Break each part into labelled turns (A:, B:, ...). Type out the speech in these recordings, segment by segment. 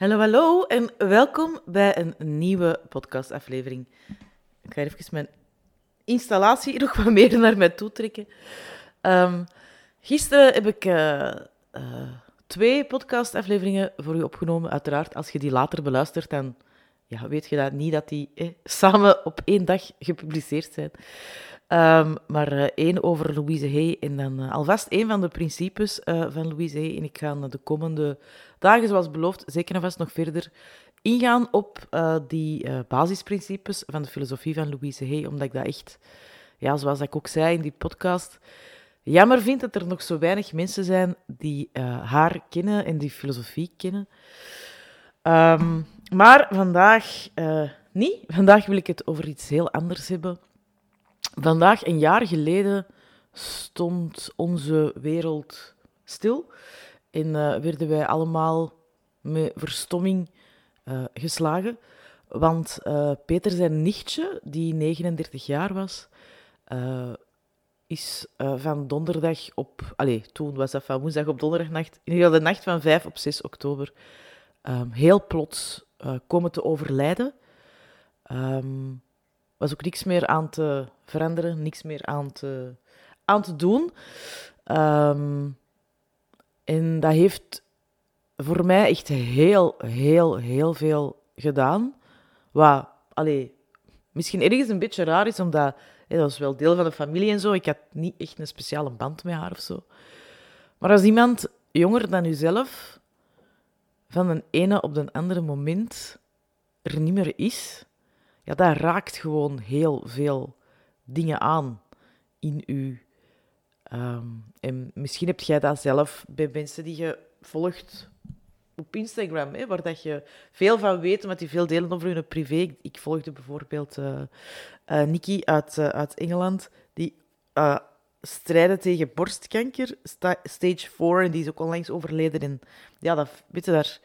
A: Hallo, hallo en welkom bij een nieuwe podcastaflevering. Ik ga even mijn installatie nog wat meer naar mij toe trekken. Um, gisteren heb ik uh, uh, twee podcastafleveringen voor u opgenomen. Uiteraard, als je die later beluistert, dan ja, weet je dat niet dat die eh, samen op één dag gepubliceerd zijn. Um, maar uh, één over Louise Hay en dan uh, alvast één van de principes uh, van Louise Hay. En ik ga de komende dagen, zoals beloofd, zeker en vast nog verder ingaan op die basisprincipes van de filosofie van Louise Hay. Omdat ik dat echt, ja, zoals ik ook zei in die podcast, jammer vind dat er nog zo weinig mensen zijn die haar kennen en die filosofie kennen. Um, maar vandaag niet. Vandaag wil ik het over iets heel anders hebben. Vandaag, een jaar geleden, stond onze wereld stil en uh, werden wij allemaal met verstomming uh, geslagen. Want uh, Peter zijn nichtje, die 39 jaar was, is van donderdag op... Allez, toen was dat van woensdag op donderdagnacht, in ieder geval de nacht van 5 op 6 oktober, um, heel plots komen te overlijden. Um, was ook niks meer aan te veranderen, niks meer aan te, aan te doen. Um, en dat heeft voor mij echt heel, heel, heel veel gedaan. Wat, allee, misschien ergens een beetje raar is, omdat dat was wel deel van de familie en zo. Ik had niet echt een speciale band met haar of zo. Maar als iemand jonger dan uzelf van een ene op de andere moment er niet meer is, ja, dat raakt gewoon heel veel dingen aan in u. Um, en misschien heb jij dat zelf bij mensen die je volgt op Instagram, hè, waar dat je veel van weet, omdat die veel delen over hun privé. Ik volgde bijvoorbeeld uh, Nikki uit, uh, uit Engeland, die strijden tegen borstkanker, stage 4, en die is ook onlangs overleden. En ja, dat, weet je, daar,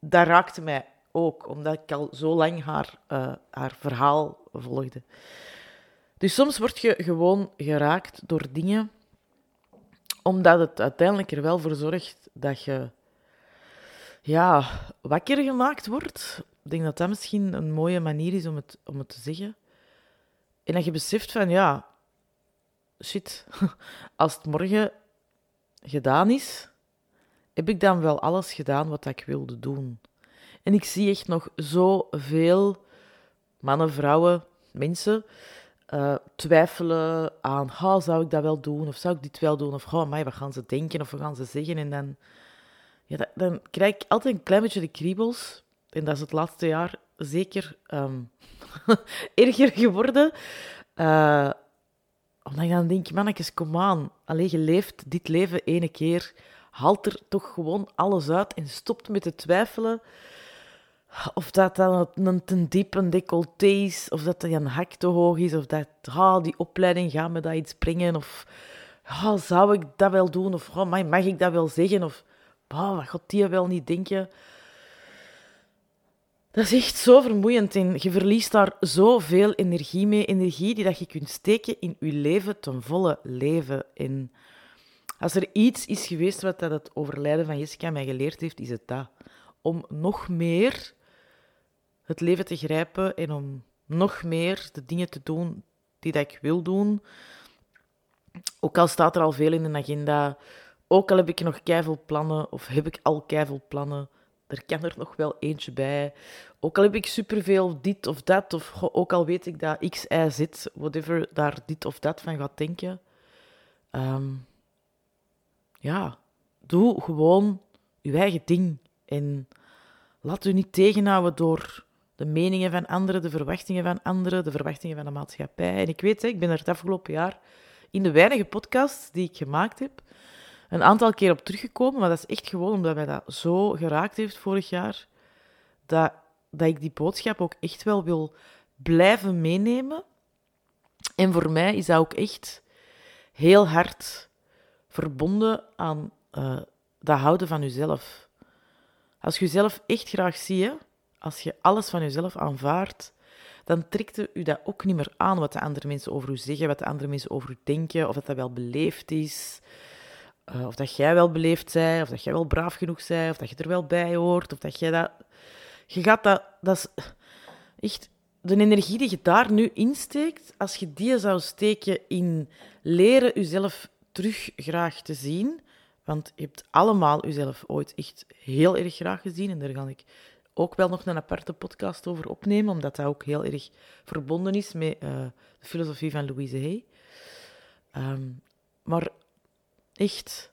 A: dat raakte mij ook, omdat ik al zo lang haar, uh, haar verhaal volgde. Dus soms word je gewoon geraakt door dingen, omdat het uiteindelijk er wel voor zorgt dat je ja, wakker gemaakt wordt. Ik denk dat dat misschien een mooie manier is om het, om het te zeggen. En dat je beseft van, ja, shit, als het morgen gedaan is, heb ik dan wel alles gedaan wat ik wilde doen. En ik zie echt nog zoveel mannen, vrouwen, mensen uh, twijfelen aan, oh, zou ik dat wel doen, of zou ik dit wel doen, of oh, mij, wat gaan ze denken, of wat gaan ze zeggen. En dan, ja, dan krijg ik altijd een klein beetje de kriebels. En dat is het laatste jaar zeker um, erger geworden. Uh, omdat ik dan denk, mannetjes, kom aan. Alleen je leeft dit leven ene keer. Haalt er toch gewoon alles uit en stopt met te twijfelen. Of dat dan een te diep een decolleté is, of dat een hak te hoog is, of dat oh, die opleiding gaat me dat iets brengen, of oh, zou ik dat wel doen, of oh, mag ik dat wel zeggen, of wat gaat die wel niet denken. Dat is echt zo vermoeiend en je verliest daar zoveel energie mee. Energie die dat je kunt steken in je leven ten volle leven. En als er iets is geweest wat dat het overlijden van Jessica mij geleerd heeft, is het dat. Om nog meer het leven te grijpen en om nog meer de dingen te doen die dat ik wil doen. Ook al staat er al veel in de agenda, ook al heb ik nog keiveel plannen, of heb ik al keiveel plannen, er kan er nog wel eentje bij. Ook al heb ik superveel dit of dat, of ook al weet ik dat X, Y, Z, whatever, daar dit of dat van gaat denken. Um, ja, doe gewoon je eigen ding. En laat u niet tegenhouden door de meningen van anderen, de verwachtingen van anderen, de verwachtingen van de maatschappij. En ik weet, ik ben er het afgelopen jaar in de weinige podcasts die ik gemaakt heb, een aantal keer op teruggekomen. Maar dat is echt gewoon omdat mij dat zo geraakt heeft vorig jaar, dat, dat ik die boodschap ook echt wel wil blijven meenemen. En voor mij is dat ook echt heel hard verbonden aan uh, dat houden van jezelf. Als je jezelf echt graag ziet, als je alles van jezelf aanvaardt, dan trekt u dat ook niet meer aan wat de andere mensen over u zeggen, wat de andere mensen over u denken, of dat dat wel beleefd is. eh, of dat jij wel beleefd bent, of dat jij wel braaf genoeg bent, of dat je er wel bij hoort, of dat jij dat... Je gaat dat... Dat is echt... De energie die je daar nu insteekt, als je die zou steken in leren jezelf terug graag te zien, want je hebt allemaal jezelf ooit echt heel erg graag gezien, en daar ga ik ook wel nog een aparte podcast over opnemen, omdat dat ook heel erg verbonden is met uh, de filosofie van Louise Hay. Um, maar echt,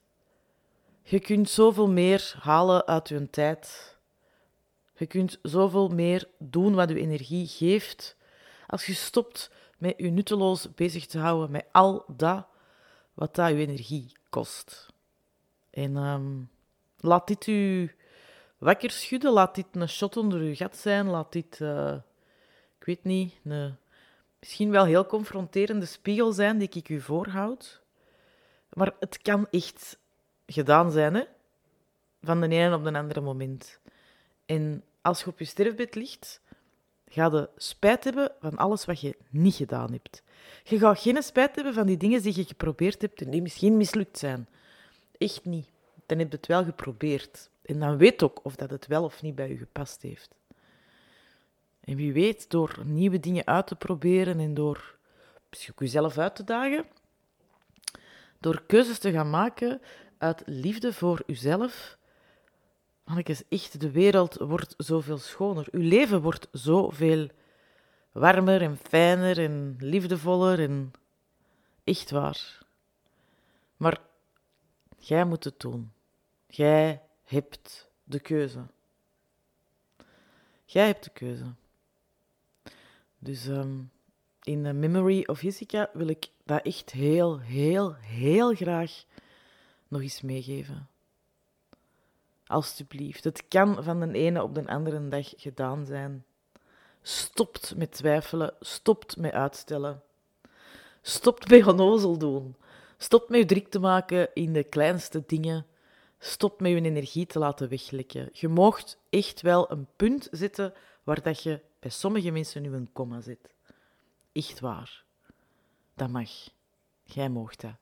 A: je kunt zoveel meer halen uit je tijd. Je kunt zoveel meer doen wat je energie geeft. Als je stopt met je nutteloos bezig te houden met al dat wat dat je energie kost. En um, laat dit u wakker schudden. Laat dit een shot onder uw gat zijn. Laat dit, uh, ik weet niet, een misschien wel heel confronterende spiegel zijn die ik u voorhoud. Maar het kan echt gedaan zijn, hè? Van de ene op de andere moment. En als je op je sterfbed ligt, ga je spijt hebben van alles wat je niet gedaan hebt. Je gaat geen spijt hebben van die dingen die je geprobeerd hebt en die misschien mislukt zijn. Echt niet. Dan heb je het wel geprobeerd. En dan weet ook of dat het wel of niet bij je gepast heeft. En wie weet, door nieuwe dingen uit te proberen en door misschien jezelf uit te dagen, door keuzes te gaan maken uit liefde voor uzelf, mannetjes, echt, de wereld wordt zoveel schoner. Uw leven wordt zoveel warmer en fijner en liefdevoller en echt waar. Maar jij moet het doen. Jij hebt de keuze. Jij hebt de keuze. Dus um, in The Memory of Jessica wil ik dat echt heel, heel, heel graag nog eens meegeven. Alsjeblieft. Het kan van de ene op de andere dag gedaan zijn. Stopt met twijfelen. Stopt met uitstellen. Stopt met onnozel doen. Stopt met druk te maken in de kleinste dingen. Stop met je energie te laten weglekken. Je moogt echt wel een punt zetten waar dat je bij sommige mensen nu een komma zit. Echt waar. Dat mag. Jij moogt dat.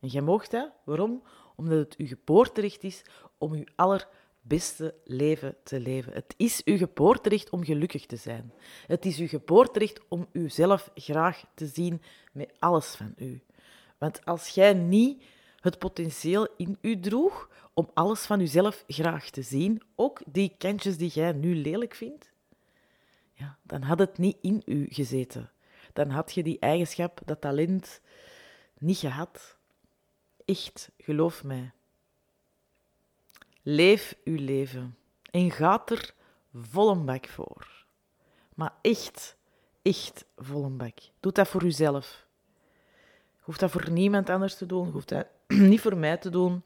A: En jij moogt dat. Waarom? Omdat het uw geboorterecht is om uw allerbeste leven te leven. Het is uw geboorterecht om gelukkig te zijn. Het is uw geboorterecht om uzelf graag te zien met alles van u. Want als jij niet het potentieel in u droeg om alles van uzelf graag te zien, ook die kantjes die jij nu lelijk vindt, ja, dan had het niet in u gezeten. Dan had je die eigenschap, dat talent, niet gehad. Echt, geloof mij. Leef uw leven en gaat er vol een bak voor. Maar echt, echt vol een bak. Doe dat voor uzelf. Hoeft dat voor niemand anders te doen. Hoeft dat niet voor mij te doen.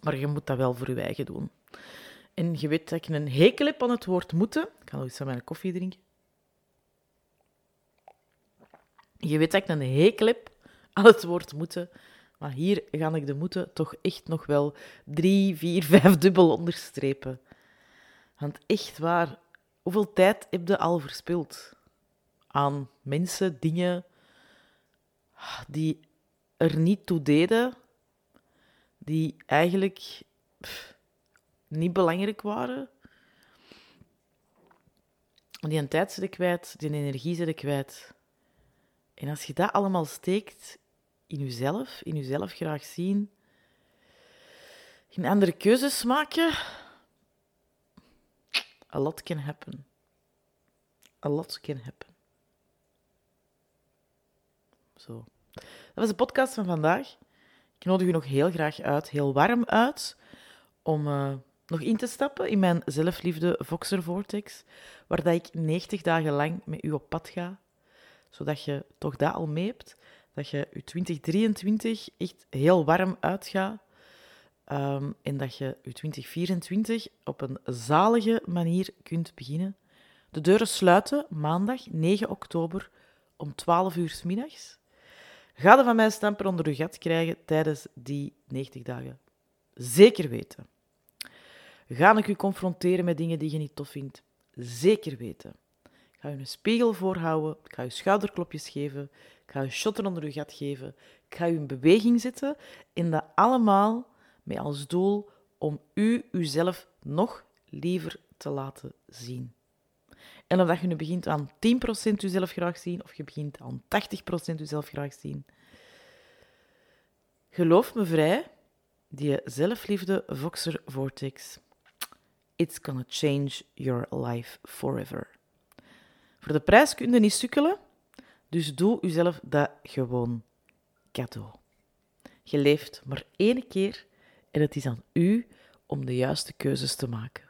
A: Maar je moet dat wel voor je eigen doen. En je weet dat ik een hekel heb aan het woord moeten. Ik ga nog eens aan mijn koffie drinken. Je weet dat ik een hekel heb aan het woord moeten. Maar hier ga ik de moeten toch echt nog wel drie, vier, vijf dubbel onderstrepen. Want echt waar, hoeveel tijd heb je al verspild? Aan mensen, dingen die er niet toe deden, die eigenlijk niet belangrijk waren. Die een tijd zit kwijt, die energie zit kwijt. En als je dat allemaal steekt in jezelf, in jezelf graag zien, in andere keuzes maken, a lot can happen. A lot can happen. Zo. Dat was de podcast van vandaag. Ik nodig u nog heel graag uit, heel warm uit, om uh, nog in te stappen in mijn zelfliefde Voxer Vortex, waar ik 90 dagen lang met u op pad ga, zodat je toch dat al mee hebt, dat je je 2023 echt heel warm uitgaat um, en dat je je 2024 op een zalige manier kunt beginnen. De deuren sluiten maandag 9 oktober om 12 uur s middags. Ga er van mij stamper onder je gat krijgen tijdens die 90 dagen. Zeker weten. Ga ik u confronteren met dingen die je niet tof vindt? Zeker weten. Ik ga je een spiegel voorhouden, ik ga je schouderklopjes geven, ik ga een shotten onder uw gat geven. Ik ga u in beweging zetten. En dat allemaal met als doel om u uzelf nog liever te laten zien. En of dat je nu begint aan 10% jezelf graag zien, of je begint aan 80% jezelf graag zien. Geloof me vrij, die zelfliefde Voxer Vortex. It's gonna change your life forever. Voor de prijs kun je niet sukkelen, dus doe jezelf dat gewoon cadeau. Je leeft maar één keer en het is aan u om de juiste keuzes te maken.